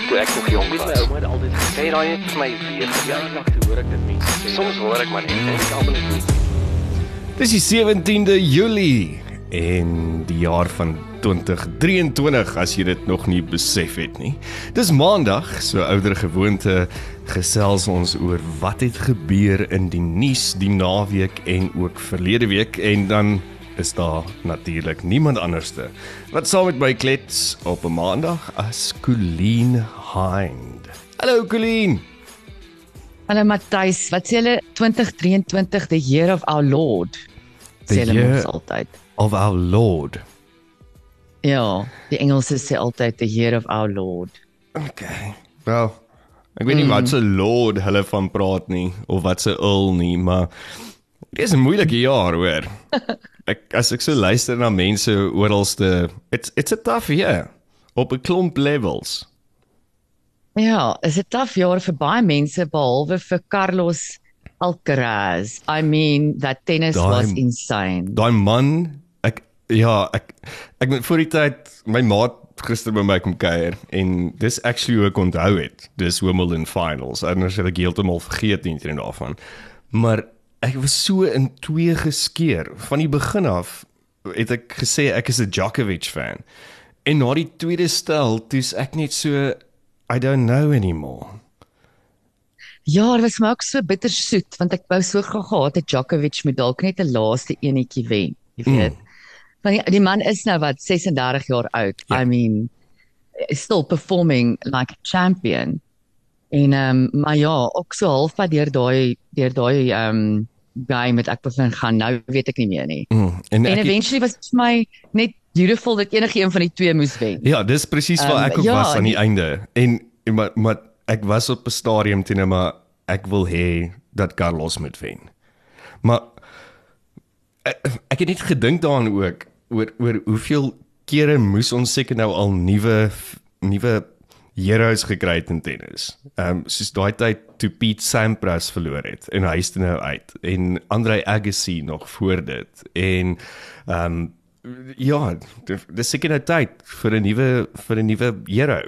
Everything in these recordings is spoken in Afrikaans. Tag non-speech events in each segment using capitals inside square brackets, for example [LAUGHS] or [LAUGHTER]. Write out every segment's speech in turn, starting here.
ek toe ek nog jong was. ouma het altyd Sê daai net vir my weer. ja, nog te hoor ek dit mense. Soms hoor ek maar net en ek almal net nie. Dis die 17de Julie en die jaar van 2023 as jy dit nog nie besef het nie. Dis maandag, so ouer gewoonte gesels ons oor wat het gebeur in die nuus die naweek en ook verlede week en dan is daar natuurlik niemand anderste wat saam met my klets op 'n maandag as Colleen Hind. Hallo Colleen. Hallo Matthys, wat sê hulle 2023 the year of our Lord? Sê hulle mos altyd. of our Lord. Ja, die Engelse sê altyd the year of our Lord. Okay. Wel, ek weet nie wat se lord hulle van praat nie of wat se earl nie, maar dit is 'n moeilike jaar, hoor. [LAUGHS] Ek as ek so luister na mense oralste, it's it's a tough year op 'n klomp levels. Ja, is dit taaf jaar vir baie mense behalwe vir Carlos Alcaraz. I mean, that tennis Daai- was insane. Daai man, ek ja, ek ek moet voor die tyd my maat gister by my kom kuier en dis actually hoe ek onthou het. Dis Wimbledon finals. Anders het ek heeltemal vergeet teen daarvan. Maar ek was so in twee geskeur. Van die begin af het ek gesê ek is 'n Djokovic fan. En na die tweede stel, toe's ek net so I don't know anymore. Ja, dit was my ook so bittersoet want ek wou so graag gehad het Djokovic moet dalk net 'n laaste enetjie wen, jy weet. Mm. Want die, die man is nou wat 36 jaar oud. Ja. I mean, still performing like a champion. En ehm um, maar ja, ook so halfpad deur daai deur daai ehm um, game met ek begin gaan. Nou weet ek nie meer nie. Mm. En, En ek, eventually was dit vir my net beautiful dat enige een van die twee moes wen. Ja, dis presies waar Ehm, ek ook ja, was aan die einde. En, maar maar ek was op 'n stadium teen maar ek wil hê dat Carlos moet wen. Maar ek, ek het net gedink daaraan ook oor oor hoeveel kere moes ons seker nou al nuwe nuwe heroes gekry het in tennis. Ehm um, soos daai tyd toe Pete Sampras verloor het en hy is nou uit en Andre Agassi nog voor dit en ehm um, ja, dis seker nou tyd vir 'n nuwe vir 'n nuwe hero.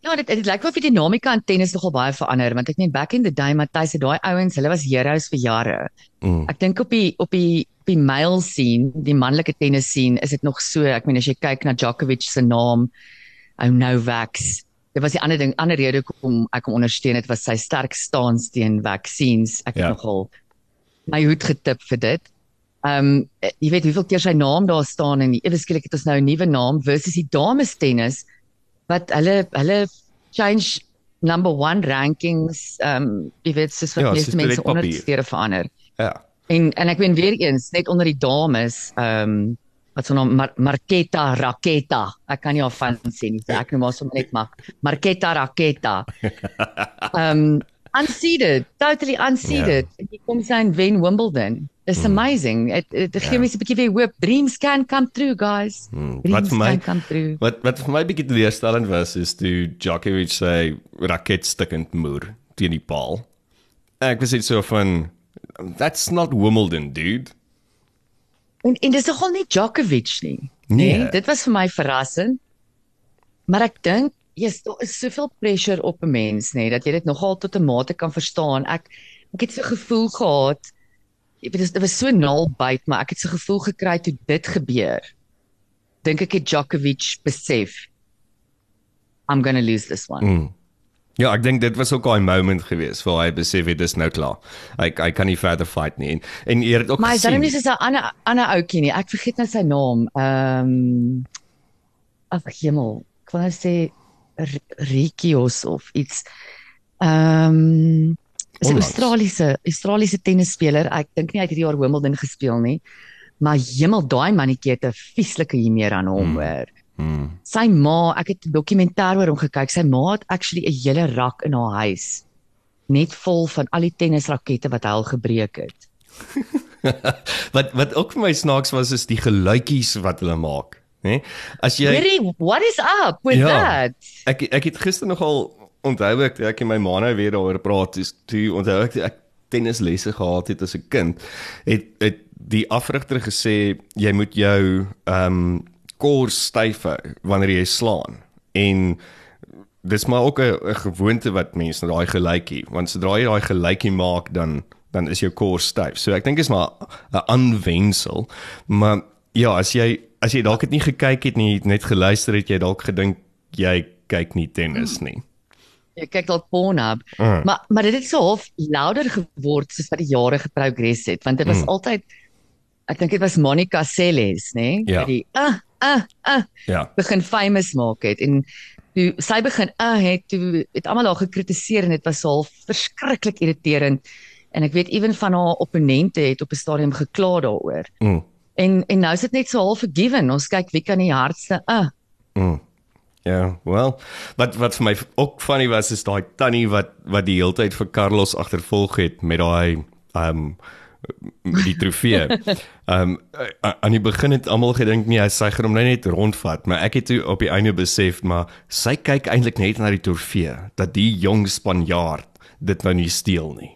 Ja, dit dit lyk of die dinamika in tennis nogal baie verander want ek meen back in the day Matthys het daai ouens, hulle was heroes vir jare. Mm. Ek dink op die op die op die male scene, die manlike tennis scene, is dit nog so. Ek meen as jy kyk na Djokovic se naam, ou Novaks. Dit was die ander ding, ander rede hoekom ek hom ondersteun het was sy sterk stance teen vaksines. Ek het Ja. nogal my hoed getip vir dit. Ehm um, jy weet hoeveel keer sy naam daar staan en ewe skielik het ons nou 'n nuwe naam versus die dames tennis wat hulle hulle change number 1 rankings ehm um, jy weet soos wat Ja, meeste mense onder steure verander. Ja. En en ek weet weer eens net onder die dames ehm um, wat so naam Mar Marketa Raketa. Ek kan nie haar van sê nie. so Ek noem haar sommer net maar Marketa Raketa. [LAUGHS] Ehm um, unseeded, totally unseeded. Ja. Hier kom sy in wen Wimbledon. It's amazing. It it gee Ja. my 'n bietjie weer hoop. Dreams can come true, guys. Hmm, Dreams wat vir my come true. wat wat vir my bietjie teleurstellend was is toe Djokovic sy raket stukkend moer teen die paal. Ek was net so van that's not Wimbledon, dude. En en dis nogal nie Djokovic nie. Nee. dit was vir my verrassend. Maar ek dink jy's daar is soveel pressure op 'n mens nê dat jy dit nogal tot 'n mate kan verstaan. Ek ek het so gevoel gehad ek weet dit was so nalbyt, maar ek het so gevoel gekry toe dit gebeur. Dink ek het Djokovic besef I'm going to lose this one. Mm. Ja, ek dink dit was ook daai moment geweest waar hy besef het dis nou klaar. Hy hy kan nie verder fight nie. En en jy het ook Maar dan gesien. nie soos 'n ander ander ouetjie nie. Ek vergeet nou sy naam. Ehm um, Ag hemel. Ek wil nou sê Rikios of iets. Ehm um, is 'n. Australiese Australiese tennisspeler. Ek dink nie hy het hierdie jaar Wimbledon gespeel nie. Maar hemel, daai mannetjie het 'n vieslike humeur aan hom Hmm. Mm. Sy ma, ek het 'n dokumentêr oor hom gekyk. Sy ma het actually 'n hele rak in haar huis net vol van al die tennisrakette wat hy al gebreek het. [LAUGHS] wat wat ook vir my snaaks was is die geluitjies wat hulle maak, né? As jy Really, what is up with Ja. that? Ek ek het gister nogal onthou ek ek en my ma nou weer daaroor praat, is toe onthou ek ek tennislesse gehad het as 'n kind, het het die afrigter gesê jy moet jou ehm um, kors styf hou wanneer jy slaan. En dis maar ook 'n gewoonte wat mense daai gelykie, want sodra jy daai gelykie maak dan dan is jou kors styf. So ek dink is maar 'n aanwensel. Maar ja, as jy as jy dalk het nie gekyk het nie, net geluister het, jy dalk gedink jy kyk nie tennis nie. Jy kyk dalk Pornhub. Mm. Maar maar dit het so half louder geword soos wat die jare geprogress het, want dit was Mm. altyd ek dink dit was Monica Seles, nê, Ja. wat die ah ah ah Ja. begin famous maak het en toe sy begin ah het toe het almal haar gekritiseer en dit was al verskriklik irriterend en ek weet ewen van haar opponente het op 'n stadium gekla daaroor. Mm. En en nou is dit net so half forgiven. Ons kyk wie kan die hardste ah Mm. Ja, wel, wat wat vir my ook funny was is daai tannie wat wat die hele tyd vir Carlos agtervolg het met daai um met die trofee. Um a- aan die begin het almal gedink nee, sy gaan hom nou net rondvat, maar ek het toe op die einde besef maar sy kyk eintlik net na die trofee dat die jong Spanjaard dit nou nie steel nie.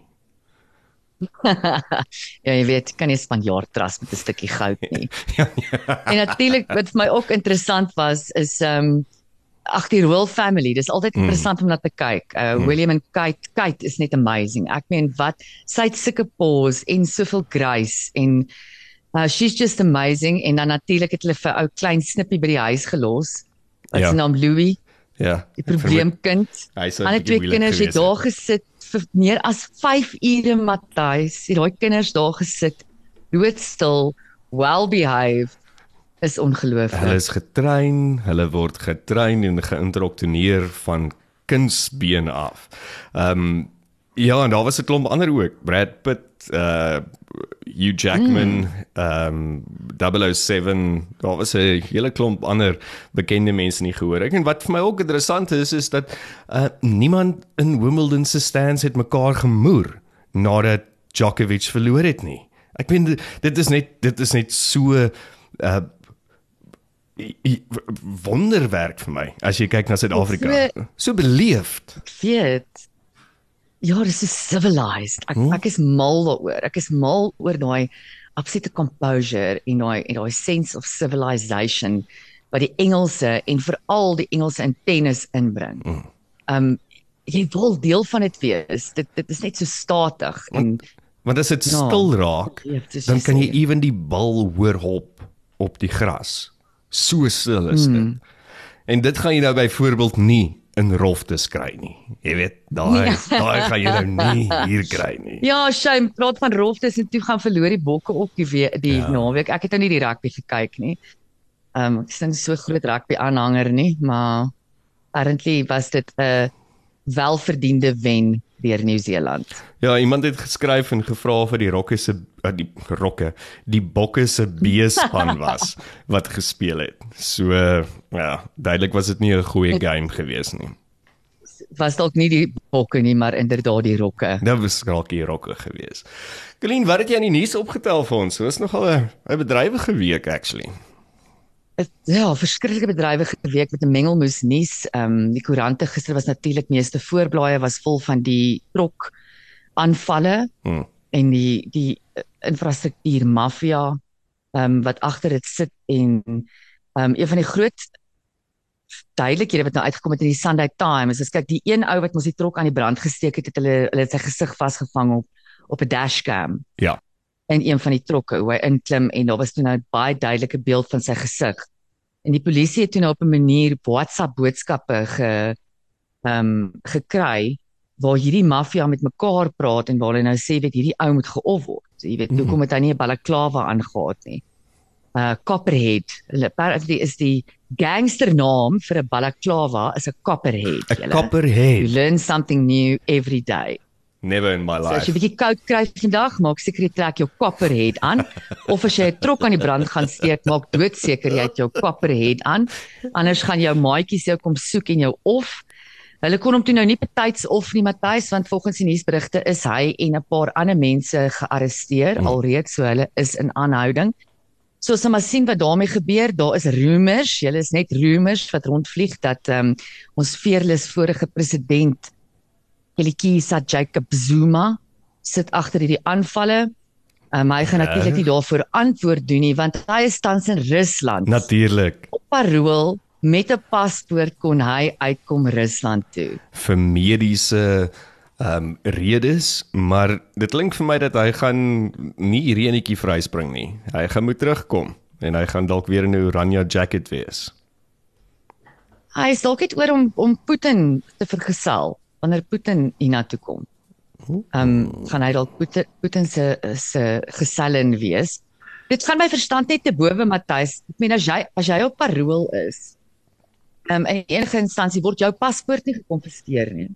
[LAUGHS] ja, jy weet, kan nie Spanjaard trust met 'n stukkie goud nie. [LAUGHS] Ja, ja. En natuurlik wat vir my ook interessant was is um ag die Royal Family, dis altyd Mm. interessant om na te kyk. Uh Mm. William en Kate, Kate is net amazing. Ek meen wat sy het sulke pose en soveel grace en uh she's just amazing en dan natuurlik het hulle vir ou klein snippie by die huis gelos. Wat Ja. se naam Louis, Ja. die probleemkind. Hulle twee kinders het daar gesit vir meer as 5 ure Matthys. Het daai kinders daar gesit, doodstil, well behaved. Is ongelooflik. Hulle is getrein, hulle word getrein en geïndoktrineer van kindsbeen af. Ehm um, ja, en daar was 'n klomp ander ook. Brad Pitt, uh Hugh Jackman, ehm um, 007, daar was 'n hele klomp ander bekende mense nie gehoor ek. En wat vir my ook interessant is is dat uh niemand in Wimbledon se stands het mekaar gemoer nadat Djokovic verloor het nie. Ek meen dit- is net dit is net so uh wonderwerk vir my as jy kyk na Suid-Afrika. So- So beleefd. Ek weet. Ja, dis so civilized. Ek Hm? ek is mal daaroor. Ek is mal oor daai absolute composure en daai en daai sense of civilization wat die Engelse en veral die Engelse in tennis inbring. Mm. Um jy wil deel van dit wees. Dit dit is net so statig en Want as dit Ja. stil raak, Ja, dan kan jy ewen die bal hoor hop op die gras. So stil is dit. Mm. En dit gaan jy nou byvoorbeeld nie in roftes kry nie. Jy weet, daai Nee. daai gaan jy nou nie hier kry nie. Ja, shame, praat van roftes en toe gaan verloor die bokke ook die we- die Ja. ja. naweek. Ek het nou nie die rugby gekyk nie. Ehm um, ek nie so groot rugby aanhanger nie, maar apparently was dit 'n welverdiende wen deur Nieu-Seeland. Ja, iemand het geskryf en gevra vir die rokke se uh, die rokke, die bokke se B-span [LAUGHS] was wat gespeel het. So uh, ja, duidelik was dit nie 'n goeie game gewees nie. Was dalk nie die bokke nie, maar inderdaad die rokke. Dit was dalk die rokke gewees. Colleen, wat het jy aan die nuus opgetel vir ons? Dit was nogal 'n bedrywige week actually. Het- Ja, verskriklike bedrywige week met 'n mengelmoes nuus. Ehm um, die koerante gister was natuurlik meeste voorblaaie was vol van die trok aanvalle Hm. en die die eh, infrastruktuur maffia ehm um, wat agter dit sit en ehm um, een van die groot duidelikhede wat nou uitgekom het in die Sunday Times is kyk die een ou wat mos die trok aan die brand gesteek het het hulle hulle het sy gesig vasgevang op op 'n dashcam. Ja. In een van die trokke hoe hy inklim en daar was toe nou baie duidelike beeld van sy gesig. En die polisie het toe nou op 'n manier WhatsApp boodskappe ge ehm um, gekry waar hierdie maffia met mekaar praat en waar hulle nou sê weet hierdie ou moet geof word. Jy weet Mhm. hoekom het hy nie 'n balaklava aangetree nie. Uh Copperhead. Hulle apparently is die gangsternaam vir 'n balaklava is 'n Copperhead. 'n julle. You Copperhead. learn something new every day. Never in my So as jy life. 'n bietjie koud kry vandag, maak seker jy trek jou Copperhead aan of as jy 'n trok aan die brand gaan steek, maak doodseker jy het jou Copperhead aan. Anders gaan jou maatjies jou kom soek en jou of Hulle kon hom toe nou nie betyds of nie Matthys want volgens die nuusberigte is hy en 'n paar ander mense gearresteer Hmm. alreeds so hulle is in aanhouding. So ons sal maar sien wat daarmee gebeur. Daar is rumors, julle is net rumors wat rondvlieg dat ehm um, ons veerlus vorige president Kelikhisa Jacob Zuma sit agter hierdie aanvalle. Um, hy gaan natuurlik nie daarvoor antwoord doen nie want hy is tans in Rusland Natuurlik. op parol met 'n paspoort kon hy uitkom Rusland toe. vir mediese ehm um, redes, maar dit klink vir my dat hy gaan nie hierdie enetjie vryspring nie. Hy gaan moet terugkom en hy gaan dalk weer in 'n oranje jacket wees. Hy is dalk net oor om om Putin te vergesel wanneer Putin hiernatoe kom. Ehm um, gaan hy dalk Putin, Putin se se gesellin wees. Dit gaan my verstand net te bowe Matthys. Ek meen as jy as jy op parol is, ehm um, in enige instansie word jou paspoort nie gekonfiskeer nie.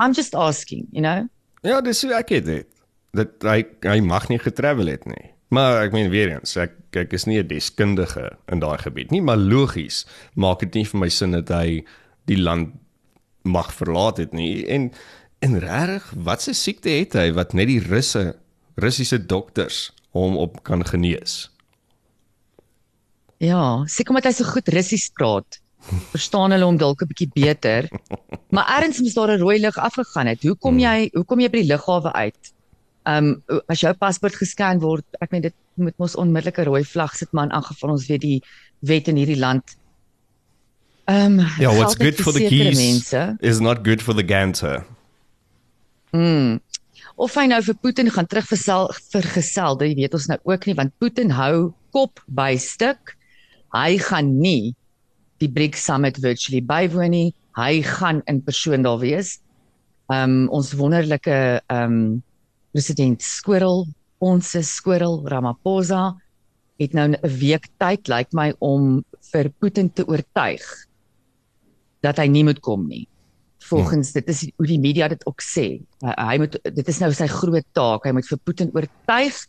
I'm just asking, you know. Ja, dis hoe ek dit. Dat hy hy mag nie getravel het nie. Maar ek meen weer eens, ek ek is nie 'n deskundige in daai gebied nie, maar logies maak dit nie vir my sin dat hy die land mag verlaat het nie. En en regtig, wat 'n siekte het hy wat net die Russe, Russiese dokters hom op kan genees? Ja, seker omdat hy so goed Russies praat. Verstaan hulle hom dalk 'n bietjie beter. Maar ergens moes daar 'n rooi lig afgegaan het. Hoe kom jy hoe kom jy by die lughawe uit? Ehm um, as jou paspoort gescan word, ek meen dit moet mos onmiddellik 'n rooi vlag sit man aangeval ons weet die wet in hierdie land. Ehm um, Ja, what's good for the keys mense. is not good for the ganter. Mm. Of hy nou vir Putin gaan terugversel vergesel, dit weet ons nou ook nie want Putin hou kop by stuk. Hy gaan nie die BRICS summit virtually bywoon nie. Hy gaan in persoon daar wees. Um ons wonderlike um president Squirrel, ons Squirrel Ramaphosa het nou 'n week tyd lyk my om vir Putin te oortuig dat hy nie moet kom nie volgens dit is hoe die media dit ook sê. Hy, hy moet dit is nou sy groot taak. Hy moet vir Putin oortuig.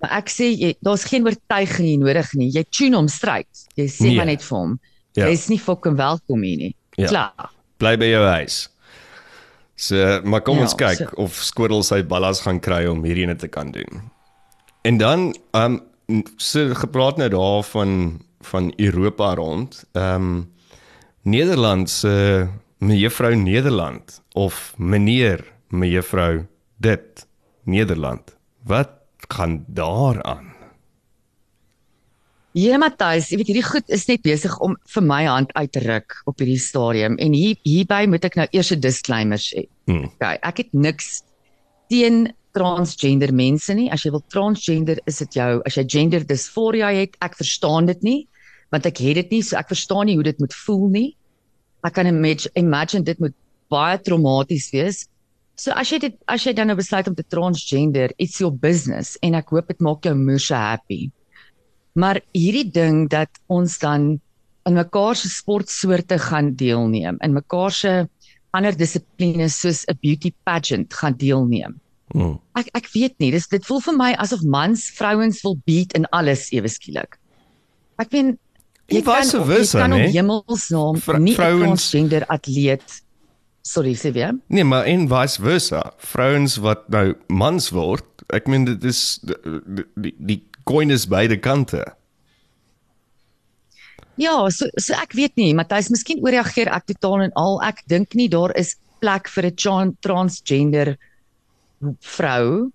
Maar ek sê jy daar's geen oortuiging nie nodig nie. Jy tune hom stryd. Jy sê Nee. maar net vir hom. Ja. Ja. Hy is nie fucking welkom hier nie. Ja. Ja. Klaar. Bly by jou huis. So, maar kom Ja, ons kyk so- of Squirrel sy ballas gaan kry om hierdie ene te kan doen. En dan ehm um, so gepraat nou daar van van Europa rond. Ehm um, Nederland se mevrou Nederland of meneer mevrou dit Nederland. Wat gaan daaraan? Ja, Matthys, jy weet hierdie goed is net besig om vir my hand uit te ruk op hierdie stadium en hier hierby moet ek nou eers 'n disclaimer sê. Hmm. Okay, ek het niks teen transgender mense nie. As jy wil transgender, is dit jou as jy gender dysphoria het, ek verstaan dit nie want ek het dit nie, so ek verstaan nie hoe dit moet voel nie. Ek kan imagine, imagine dit moet baie traumaties wees. So as jy dit as jy dan nou besluit om te transgender, it's your business en ek hoop dit maak jou moeder happy. Maar hierdie ding dat ons dan in mekaar se sportsoorte gaan deelneem, in mekaar se ander dissiplines soos 'n beauty pageant gaan deelneem. Hmm. Ek ek weet nie, dis dit voel vir my asof mans vrouens wil beat in alles ewe skielik. Ek meen jy kan, versa, jy kan nee? op hemelsnaam Vrou- nie 'n vrouens- transgender atleet sorry Sylvia. Nee, maar en vice versa. Vrouens wat nou mans word, ek meen dit is die die, die coin is beide kante. Ja, so so ek weet nie, Matthys, miskien ooreageer ek totaal en al. Ek dink nie daar is plek vir 'n tran- transgender vrou.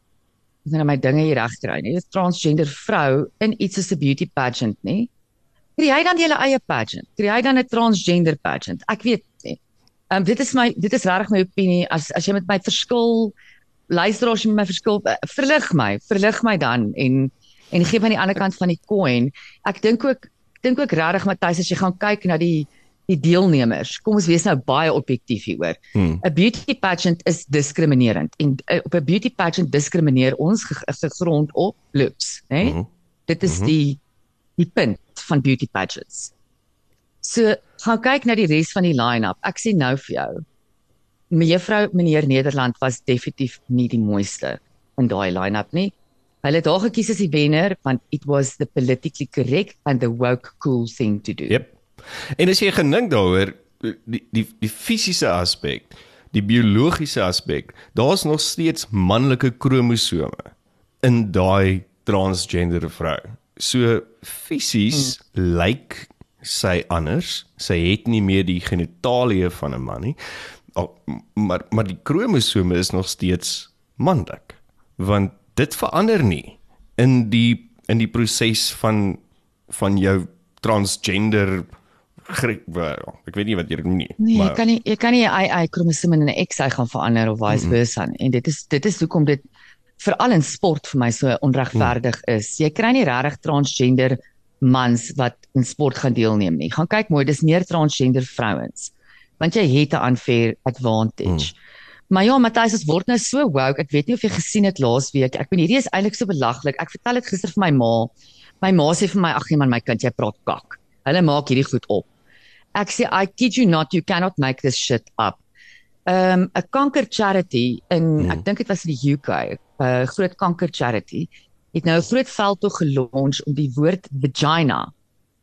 Ek gaan nou my dinge hier reg kry nie. 'n Transgender vrou in iets soos 'n beauty pageant, nie? Kry dan julle eie pageant? Kry dan 'n transgender pageant? Ek weet nie. Ehm um, dit is my dit is regtig my opinie as as jy met my verskil luister as jy met my verskil eh, verlig my, verlig my dan en en gee my aan die ander kant van die coin. Ek dink ook dink ook regtig Matthys as jy gaan kyk na die die deelnemers. Kom ons wees nou baie objektief hieroor. 'n Hmm. Beauty pageant is diskriminerend en uh, op 'n beauty pageant diskrimineer ons ge- gegrond op looks, né? Mhm. Dit is die die punt van beauty pageants. So, gaan kyk na die res van die line-up. Ek sê nou vir jou. Mevrou meneer Nederland was definitief nie die mooiste in daai line-up nie. Hulle het haar gekies as die wenner want it was the politically correct and the woke cool thing to do. Jep. En as jy gedink daaroor die die die fisiese aspek, die biologiese aspek, daar's nog steeds manlike kromosome in daai transgender vrou. So fisies hmm. lyk sy anders. Sy het nie meer die genitalie van 'n man nie. Al, maar maar die kromosome is nog steeds manlik. Want dit verander nie in die in die proses van van jou transgender ek weet nie wat jy doen nie. Nee, jy maar kan nie jy kan nie 'n AI kromosoom in 'n XY gaan verander of vice Mm. versa nie. En dit is dit is hoekom dit veral in sport vir my so onregverdig is. Jy kry nie regtig transgender mans wat in sport gaan deelneem nie. Gaan kyk mooi, dis meer transgender vrouens. Want jy het 'n unfair advantage. Maar ja, Matthys, ons word nou so woke. Ek weet nie of jy gesien het laasweek. Ek bedoel hierdie is eintlik so belaglik. Ek vertel dit gister vir my ma. My ma sê vir my, "Ag nee man, my kind, jy praat kak." Hulle maak hierdie goed op. Ek sê I kid you not, you cannot make this shit up. Um 'n kanker charity in Hmm. ek dink dit was in die UK, 'n groot kanker charity, het nou 'n groot veldtog gelons om die woord vagina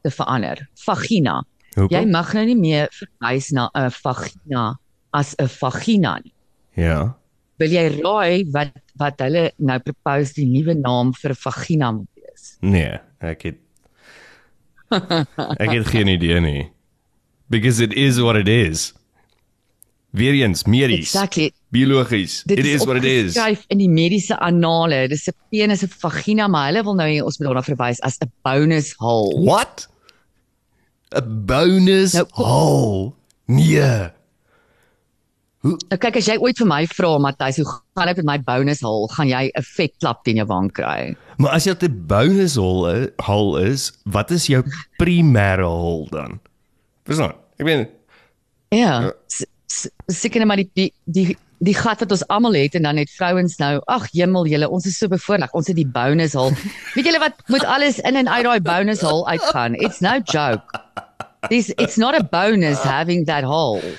te verander. Vagina. Jy hoekom? mag nou nie meer verwys na 'n vagina as 'n vagina nie. Ja. Wil jy raai wat wat hulle nou propose die nuwe naam vir vagina moet wees? Nee, ek het [LAUGHS] Ek het geen idee nie. Because it is what it is. Weer eens, medies, Exactly. biologies. Dit It is what it is. opgeskryf in die mediese annale. Dis 'n penis, 'n vagina, maar hulle wil nou hê ons moet daarna verwys as 'n bonus hole. What? 'n Bonus Nou, kom- hole. Nee. Nou kyk as jy ooit vir my vra Matthys, hoe gaan dit met my bonus hole? Gaan jy 'n vet klap teen jou wang kry? Maar as jy 'n bonus hole hole is, wat is jou primêre hole dan? Verstaan? Ek meen Ja. s- s- Seker net maar die die die die gat wat ons almal het en dan het vrouens nou, ag hemel julle, ons is so bevoorreg. Ons het die bonus hole. Weet julle wat moet alles in en uit daai bonus hole uitgaan? It's no joke. This it's not a bonus having that hole.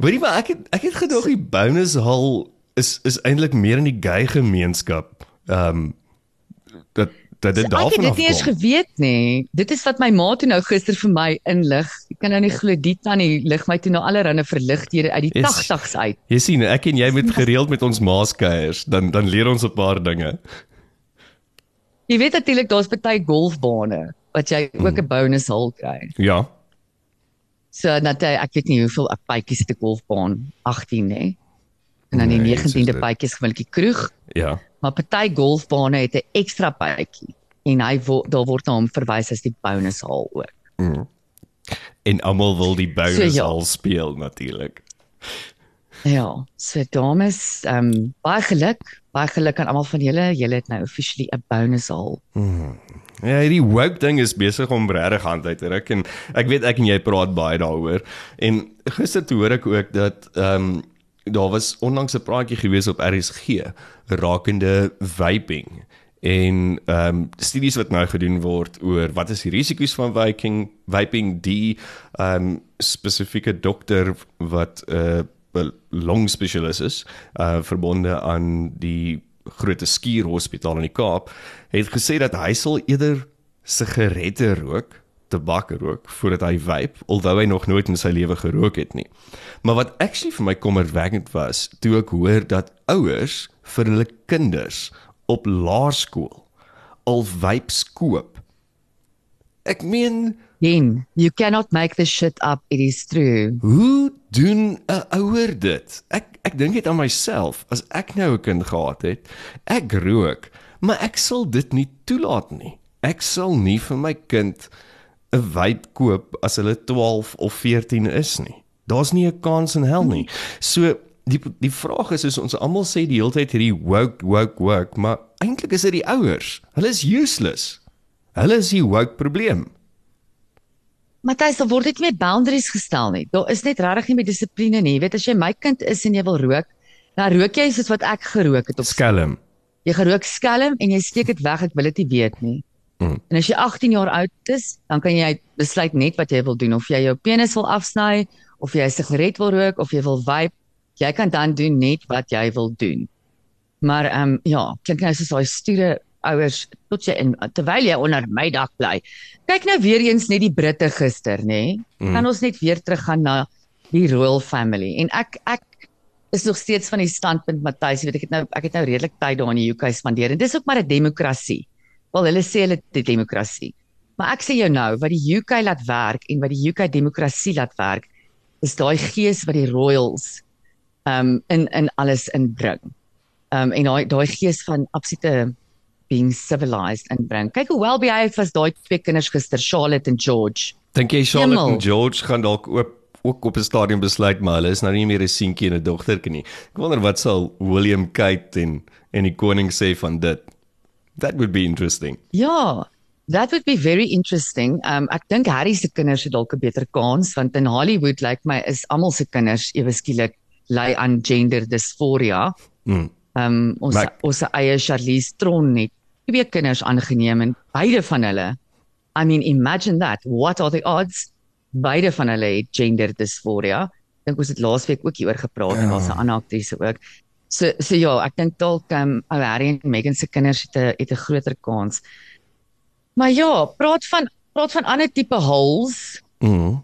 Hoorie maar ek het ek het gedog die bonus hole is is eintlik meer in die gay gemeenskap. Ehm um, dat dat dit Ek het daarvan dit nie eens geweet nie. Dit is wat my ma toe nou gister vir my inlig. Ek kan nou nie glo dit tannie lig my toe nou allerlei verligthede uit die Is- 80's uit. Jy sien, ek en jy moet [LAUGHS] gereeld met ons maaskeiers, dan dan leer ons 'n paar dinge. Jy weet natuurlik daar's baie golfbane wat jy ook 'n bonus hole kry. Ja. So dat hy, ek weet nie hoeveel pypies het 'n golfbaan, 18 nê. En dan die Nee, 19de soos dit. pypies gewoonlik die kroeg, Ja. Maar party golfbane het 'n ekstra pypie en hy wo, daar word na hom verwys as die bonus hole ook. En almal wil die bonus So, ja. al speel natuurlik. Ja, so dames, ehm um, baie geluk, baie geluk aan almal van julle. Julle het nou officially 'n bonus hole. Ja, hierdie woke ding is besig om regtig hand uit te ruk en ek weet ek en jy praat baie daaroor. En gister toe hoor ek ook dat ehm um, daar was onlangs 'n praatjie gewees op RSG rakende vaping. En ehm um, studies wat nou gedoen word oor wat is die risiko's van vaping, vaping die ehm um, spesifieke dokter wat 'n uh, 'n longspesialis is, uh verbonde aan die groot skierhospitaal in die Kaap, het gesê dat hy sal eerder sigarette rook, tabak rook voordat hy vape, alhoewel hy nog nooit in sy lewe gerook het nie. Maar wat actually vir my kommerwekkend was, toe ek hoor dat ouers vir hulle kinders op laerskool al vapes koop. Ek meen, Then, you cannot make this shit up. It is true. Hoe doen 'n ouer dit? Ek ek dink net aan myself. As ek nou 'n kind gehad het, ek rook, maar ek sal dit nie toelaat nie. Ek sal nie vir my kind 'n vape koop as hulle 12 of 14 is nie. Daar's nie 'n kans in hel nie. So die die vraag is is ons almal sê die hele tyd hierdie woke woke woke, maar eintlik is dit die ouers. Hulle is useless. Hulle is die woke probleem. Matthys, daar word net nie meer boundaries gestel nie. Daar is net regtig nie meer dissipline nie. Jy weet as jy my kind is en jy wil rook, dan rook jy soos wat ek gerook het op Skelm. Jy gerook skelm en jy steek dit weg. Ek wil dit nie weet nie. Mm. En as jy 18 jaar oud is, dan kan jy besluit net wat jy wil doen of jy jou penis wil afsny of jy 'n sigaret wil rook of jy wil vape. Jy kan dan doen net wat jy wil doen. Maar ehm um, ja, klink nou soos daai stoere ouers tot jy in terwyl jy onder my dak bly. Kyk nou weer eens net die Britte gister, nê? Nee? Mm. Kan ons net weer teruggaan na die royal family. En ek ek is nog steeds van die standpunt Matthys, weet ek het nou ek het nou redelik tyd daar in die UK spandeer en dis ook maar 'n demokrasie. Wel hulle sê hulle dit demokrasie. Maar ek sê jou nou wat die UK laat werk en wat die UK demokrasie laat werk is daai gees wat die royals um in in alles inbring. Um en daai daai gees van absolute being civilized inbring. Kyk hoe wel behaved was daai twee kinders gister, Charlotte en George. Dink jy Charlotte Hemel. en George gaan dalk ook ook op 'n stadium besluit maar hulle is nou nie meer 'n seentjie en 'n dogtertjie nie. Ek wonder wat sal William Kate en en die koning sê van dit. That would be interesting. Ja, that would be very interesting. Um ek dink Harry se kinders het dalk 'n beter kans want in Hollywood lyk like my is almal se kinders ewe skielik ly aan gender dysphoria. Mm. Um ons Maar- ons eie Charlize Theron het twee kinders aangeneem en beide van hulle I mean imagine that. What are the odds? Beide van hulle het gender dysphoria. Dink ons het laasweek ook hieroor gepraat en Ja. daar's 'n ander aktrise ook. So so ja, ek dink dalk um ou Harry en Meghan se kinders het 'n het 'n groter kans. Maar ja, praat van praat van ander tipe holes. Mm.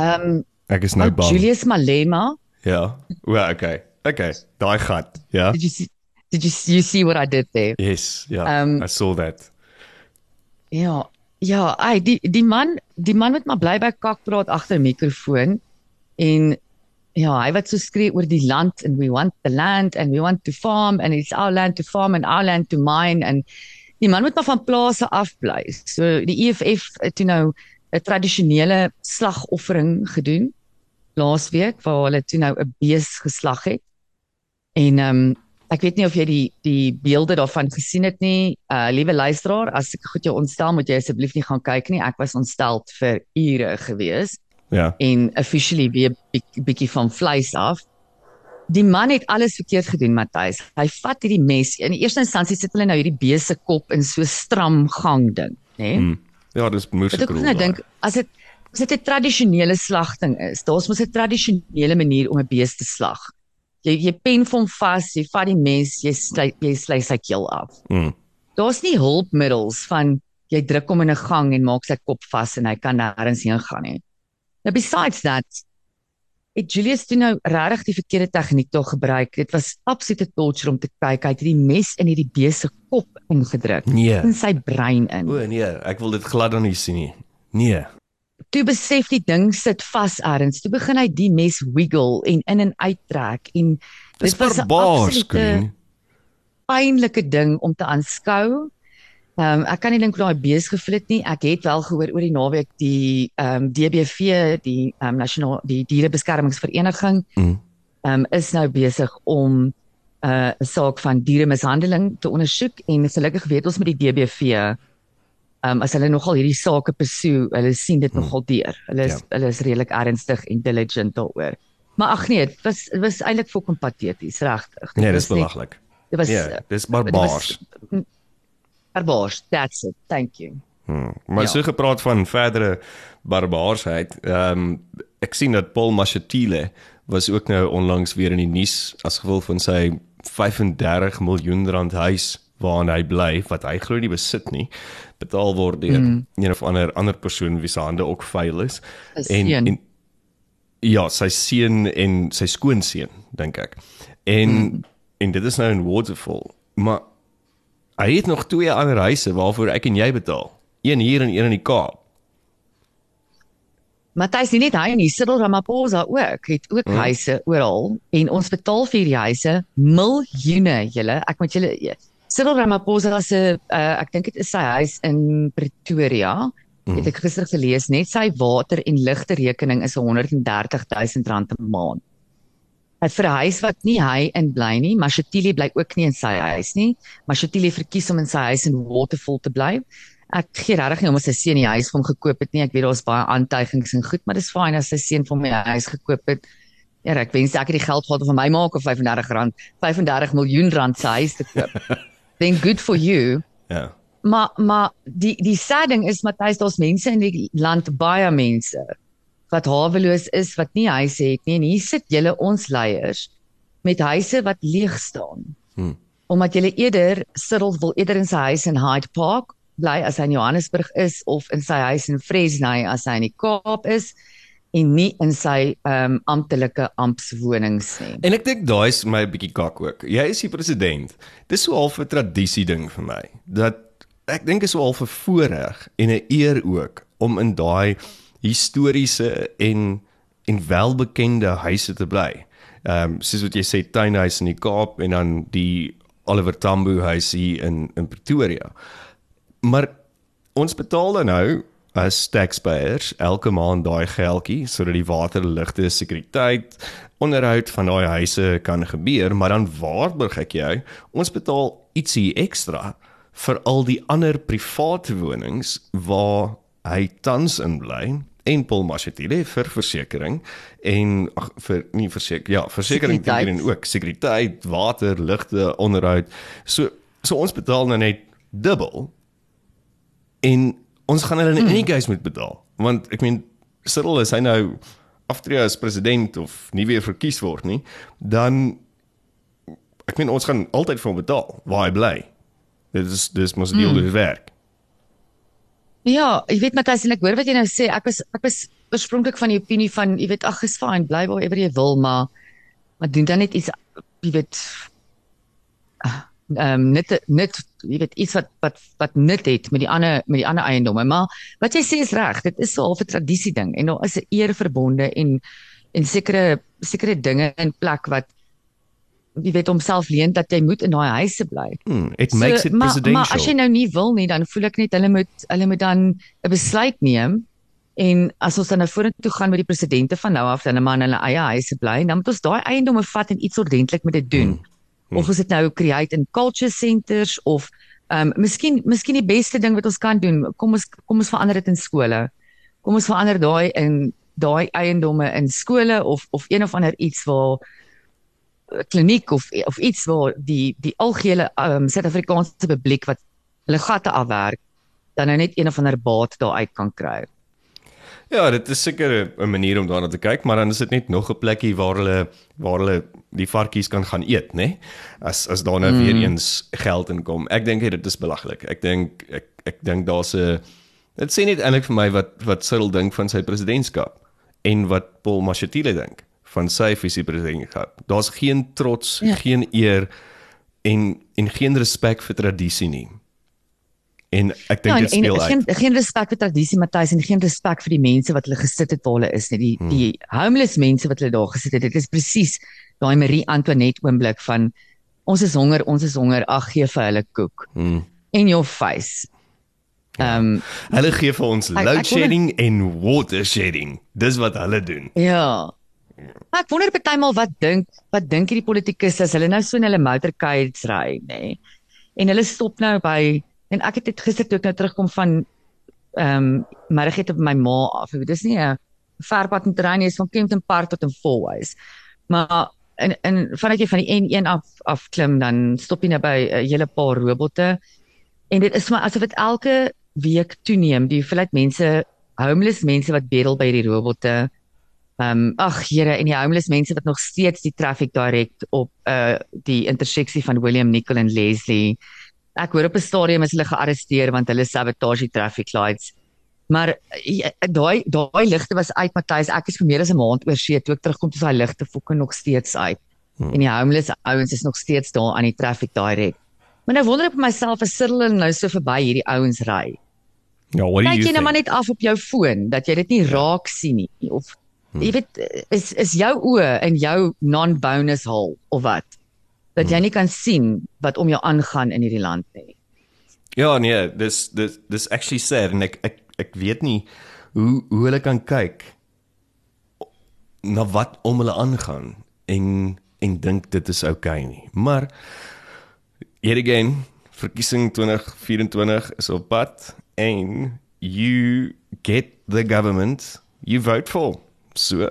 Um Ek is nou ou bang. Julius Malema, Ja. Well, okay. Okay. Daai gat. Ja. did you see did you you see what I did there? Yes. Ja. Um, I saw that. Ja, ja, ai die die man, die man wat maar bly by kak praat agter mikrofoon en ja, hy wat so skree oor die land and we want the land and we want to farm and it's our land to farm and our land to mine and die man moet maar van plase af bly. So die EFF het toe nou 'n tradisionele slagoffering gedoen laasweek waar hulle toe nou 'n bees geslag het. En ehm um, ek weet nie of jy die die beelde daarvan gesien het nie. Uh liewe luisteraar, as ek goed jou ontstel, moet jy asseblief nie gaan kyk nie. Ek was ontstel vir ure gewees Ja. en officially weer bietjie bietjie van vleis af. Die man het alles verkeerd gedoen, Matthys. Hy vat hierdie mes. In die eerste instansie sit hulle nou hierdie bees se kop in so stram gang ding, né? Mm. Ja, dis Wat ek nou dink, as dit as dit 'n tradisionele slagting is, daar's mos 'n tradisionele manier om 'n bees te slag. Jy jy pen hom vas, jy vat die mes, jy sly jy sly sy keel af. Mm. Daar's nie hulpmiddels van jy druk hom in 'n gang en maak sy kop vas en hy kan nêrens heen gaan nie. Now besides that, het Julius toe nou regtig die verkeerde tegniek tog gebruik. Dit was absolute torture om te kyk. Hy het hierdie mes in hierdie bees se kop ingedruk, Nee. in sy brein in. O nee, ek wil dit glad dan nie sien nie. Nee. toe besef die ding sit vas ergens. Toe begin hy die mes wiggle en in en uittrek en Dis dit was 'n absolute pynlike ding om te aanskou. Ehm um, ek kan nie dink hoe daai bees gevoel het nie. Ek het wel gehoor oor die naweek die ehm um, DBV, die ehm um, nasionale die dierebeskermingsvereniging Mm. ehm um, is nou besig om 'n uh, saak van dieremishandeling te ondersoek en gelukkig weet ons met die DBV ehm um, as hulle nogal hierdie sake pursue, hulle sien dit Hmm. nogal deur. Hulle is Ja. hulle is redelik ernstig en diligent daaroor. Maar ag nee, dit was dit was eintlik volkom pateties, regtig. Dit Nee, dis was belaglik. Dit was Ja, dis barbaars. Barbaars. That's it. Thank you. Hmm. Maar Ja. so gepraat van verdere barbaarsheid. Ehm um, ek sien dat Paul Mashatile was ook nou onlangs weer in die nuus as gevolg van sy 35 miljoen rand huis waarin hy bly wat hy glo nie besit nie betaal word deur mm. een of ander ander persoon wie se hande ook vuil is Sy seun. en ja sy seun en sy skoonseun dink ek en mm. en dit is nou in Waterfall maar hy het nog twee ander huise waarvoor ek en jy betaal een hier en een in die Kaap Matthys, nie net hy nie, Cyril Ramaphosa ook, het ook Hmm. huise oral en ons betaal vir die huise miljoene, julle. Ek moet julle ja. Cyril Ramaphosa se uh, ek dink dit is sy huis in Pretoria. Hmm. Het ek gister gelees, net sy water en ligte rekening is 130 000 rand 'n maand. Vir 'n huis wat nie hy in bly nie, maar Shatili bly ook nie in sy huis nie, maar Shatili verkies om in sy huis in Waterfall te bly. Ek gee regtig nie om as sy seun die huis vir hom gekoop het nie. Ek weet daar's baie aantuigings en goed, maar dis fyn as sy seun vir hom die huis gekoop het. Ja, ek wens ek het die geld gehad om vir my maak of 35 rand, 35 miljoen rand se huis te koop. [LAUGHS] Then good for you. ja Maar maar die die sad ding is Matthys, daar's mense in die land baie mense wat haweloos is, wat nie huise het nie en hier sit julle ons leiers met huise wat leeg staan. Hmm. Omdat julle eerder Cyril wil eerder in sy huis in Hyde Park bly as hy in Johannesburg is of in sy huis in Fresno as hy in die Kaap is en nie in sy ehm um, amptelike ampswonings nie. En ek dink daai is my bietjie kak ook. Jy is die president. Dis so half 'n tradisie ding vir my. Dat ek dink is so half 'n voorreg en 'n eer ook om in daai historiese en en welbekende huise te bly. Ehm um, soos wat jy sê tuinhuis in die Kaap en dan die Oliver Tambo huis hier in in Pretoria. Maar ons betaal dan nou as taxpayers elke maand daai geldjie sodat die water, ligte, sekuriteit, onderhoud van daai huise kan gebeur, maar dan waarborg ek jou, ons betaal ietsie ekstra vir al die ander private wonings waar hy tans in bly en Paul Mashatile vir versekerings en ag vir nie verseker ja, versekerings Sekuriteit. en ook sekuriteit, water, ligte, onderhoud. So so ons betaal nou net dubbel en ons gaan hulle in any case moet betaal want ek meen Cyril is hy nou aftree as president of nie weer verkies word nie, dan ek meen ons gaan altyd vir hom betaal waar hy bly. Dit is dis mos deel mm. werk. Ja, jy weet Matthys en ek hoor wat jy nou sê. Ek was ek was oorspronklik van die opinie van jy weet ag, is fyn, bly waarever jy wil, maar maar doen dan net iets jy weet ah, ehm um, net net jy weet iets wat wat wat nut het met die ander met die ander eiendomme. Maar wat jy sê is reg. Dit is so 'n half 'n tradisie ding en daar is 'n eer verbonde en en sekere sekere dinge in plek wat jy weet homself leen dat jy moet in daai huise bly. Hmm, it makes it maar, presidential. Maar as jy nou nie wil nie, dan voel ek net hulle moet hulle moet dan 'n besluit neem en as ons dan nou vorentoe gaan met die presidente van nou af dan maar in hulle eie huise bly, dan moet ons daai eiendomme vat en iets ordentlik met dit doen. Hmm. Hmm. Of ons dit nou create in culture centers of ehm um, miskien miskien die beste ding wat ons kan doen, kom ons kom ons verander dit in skole. Kom ons verander daai in daai eiendomme in skole of of een of ander iets waar 'n kliniek of of iets waar die die algehele um, Suid-Afrikaanse publiek wat hulle gatte afwerk dan nou net een of ander baat daar uit kan kry. Ja, dit is seker 'n- manier om daarna te kyk, maar dan is dit net nog 'n plekkie waar hulle waar hulle die varkies kan gaan eet, né? As as daar nou mm. weer eens geld inkom. Ek dink dit is belaglik. Ek dink ek ek dink daar's 'n dit sê net eintlik vir my wat wat Cyril dink van sy presidentskap en wat Paul Mashatile dink van sy visie-presidentskap. Daar's geen trots, ja. Ja. geen eer en en geen respek vir tradisie nie. En ek dink Ja, dit speel en uit. geen geen respek vir tradisie Matthys en geen respek vir die mense wat hulle gesit het waar hulle is nie. Die hmm. die homeless mense wat hulle daar gesit het. Dit is presies daai Marie Antoinette oomblik van ons is honger, ons is honger, ag gee vir hulle koek. Hmm. In your face. Ehm um, Hulle gee vir ons Ek- ek load wonder- shedding en water shedding. Dis wat hulle doen. Ja. Maar ek wonder partymal wat dink wat dink hierdie politikus as hulle nou so in hulle motorcades ry, nê. Nee? En hulle stop nou by en ek het dit gister toe ek nou terugkom van ehm um, middagete by my ma af. Dis nie 'n verpad in terrein nie, is van Kempton Park tot in Fourways. Maar en en vandat jy van die N1 af af klim dan stop jy nou by 'n hele paar robotte. En dit is maar asof dit elke week toeneem die hoeveelheid mense homeless mense wat bedel by hierdie robotte. Ehm um, ag Here en die homeless mense wat nog steeds die traffic direk op uh die interseksie van William Nicol en Leslie. Ek hoor op 'n stadium is hulle gearresteer want hulle sabotage die traffic lights. Maar eh, daai daai ligte was uit Matthys. Ek is vir meer as 'n maand oor see toe ek terugkom toe daai ligte fokke nog steeds uit. Hmm. En die homeless ouens is nog steeds daar aan die traffic direk. Maar nou wonder ek by myself as Cyril hulle nou so verby hierdie ouens ry. Ja, what do Kyk you jy nou maar net af op jou foon dat jy dit nie raak sien nie of jy weet is is jou oë in jou non-bonus hole of wat dat jy nie kan sien wat om jou aangaan in hierdie land nie. Ja, nee, dis dis dis actually sad en ek ek ek weet nie hoe hoe hulle kan kyk na wat om hulle aangaan en en dink dit is oukei okay nie. Maar yet again, verkiesing 2024 is op pad en you get the government you vote for. So,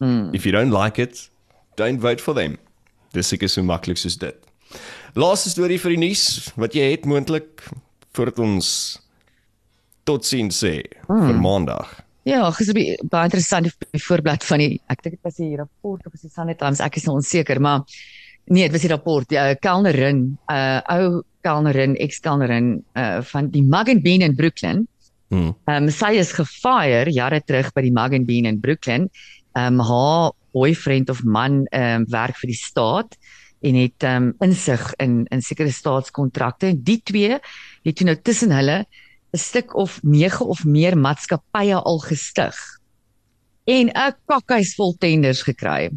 Hmm. if you don't like it, don't vote for them. Dis seker so maklik soos dit. Laaste storie vir die nuus wat jy het moontlik voordat ons totsiens sê Hmm. vir maandag. Ja, by baie interessant die voorblad van die ek dink dit was die rapport of die Sunday Times, ek is nou onseker, maar nee, dit was die rapport, die uh, kelnerin, 'n uh, ou kelnerin, ex-kelnerin uh, van die Mug and Bean in Brooklyn. Ehm um, sy is gefire jare terug by die Mug and Bean in Brooklyn. Ehm um, haar boyfriend of man ehm um, werk vir die staat en het ehm um, insig in in sekere staatskontrakte en die twee het toe nou tussen hulle 'n stuk of 9 of meer maatskappye al gestig en 'n kakhuis vol tenders gekry.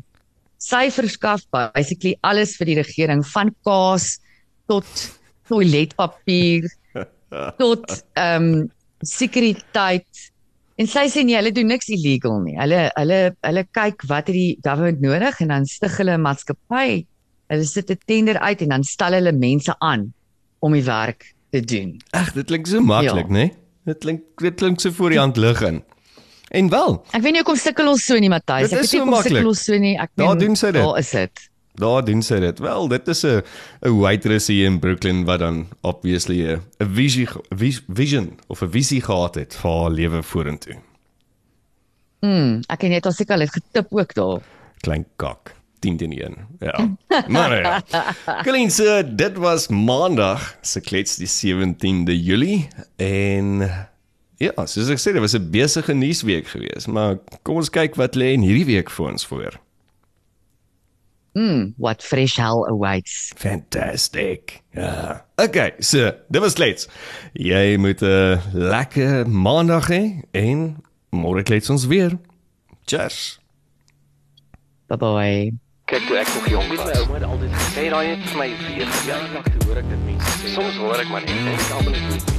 Sy verskaf basically alles vir die regering van kaas tot toiletpapier [LAUGHS] tot ehm um, sekuriteit. En sy sê nee, hulle doen niks illegal nie. Hulle hulle hulle kyk wat het die government nodig en dan stig hulle 'n maatskappy. Hulle sit 'n tender uit en dan stel hulle mense aan om die werk te doen. Ag, dit klink so maklik, Ja. né? Nee? Dit klink dit klink so voor die hand liggend. En wel, Ek weet nie hoekom sukkel ons so nie, Matthys. Ek weet nie hoekom sukkel ons so nie. Ek Daar meen, doen sy dit. Daar is dit. Daar doen sy dit. Wel, dit is 'n 'n waitress hier in Brooklyn wat dan obviously 'n 'n visie vision of 'n visie gehad het vir haar lewe vorentoe. Mm, ek en jy het al seker het getip ook daar. Klein kak. 10 teen 1. Ja. Maar ja. [LAUGHS] Colleen, so dit was Maandag se klets die 17de Julie en ja, soos ek sê, dit was 'n besige nuusweek geweest, maar kom ons kyk wat lê in hierdie week vir ons voor. Mm, what fresh hell awaits. Fantastic. Ja. Okay, so, dit was klets. Jy moet 'n lekker Maandag hê en môre klets ons weer. Cheers. Bye bye. Kyk toe ek nog jong Weet my was. ouma het altyd gesê Sê daai het vir my weer ja, gebeur. dag toe hoor ek dit mense sê. Soms hoor ek maar net en ek almal net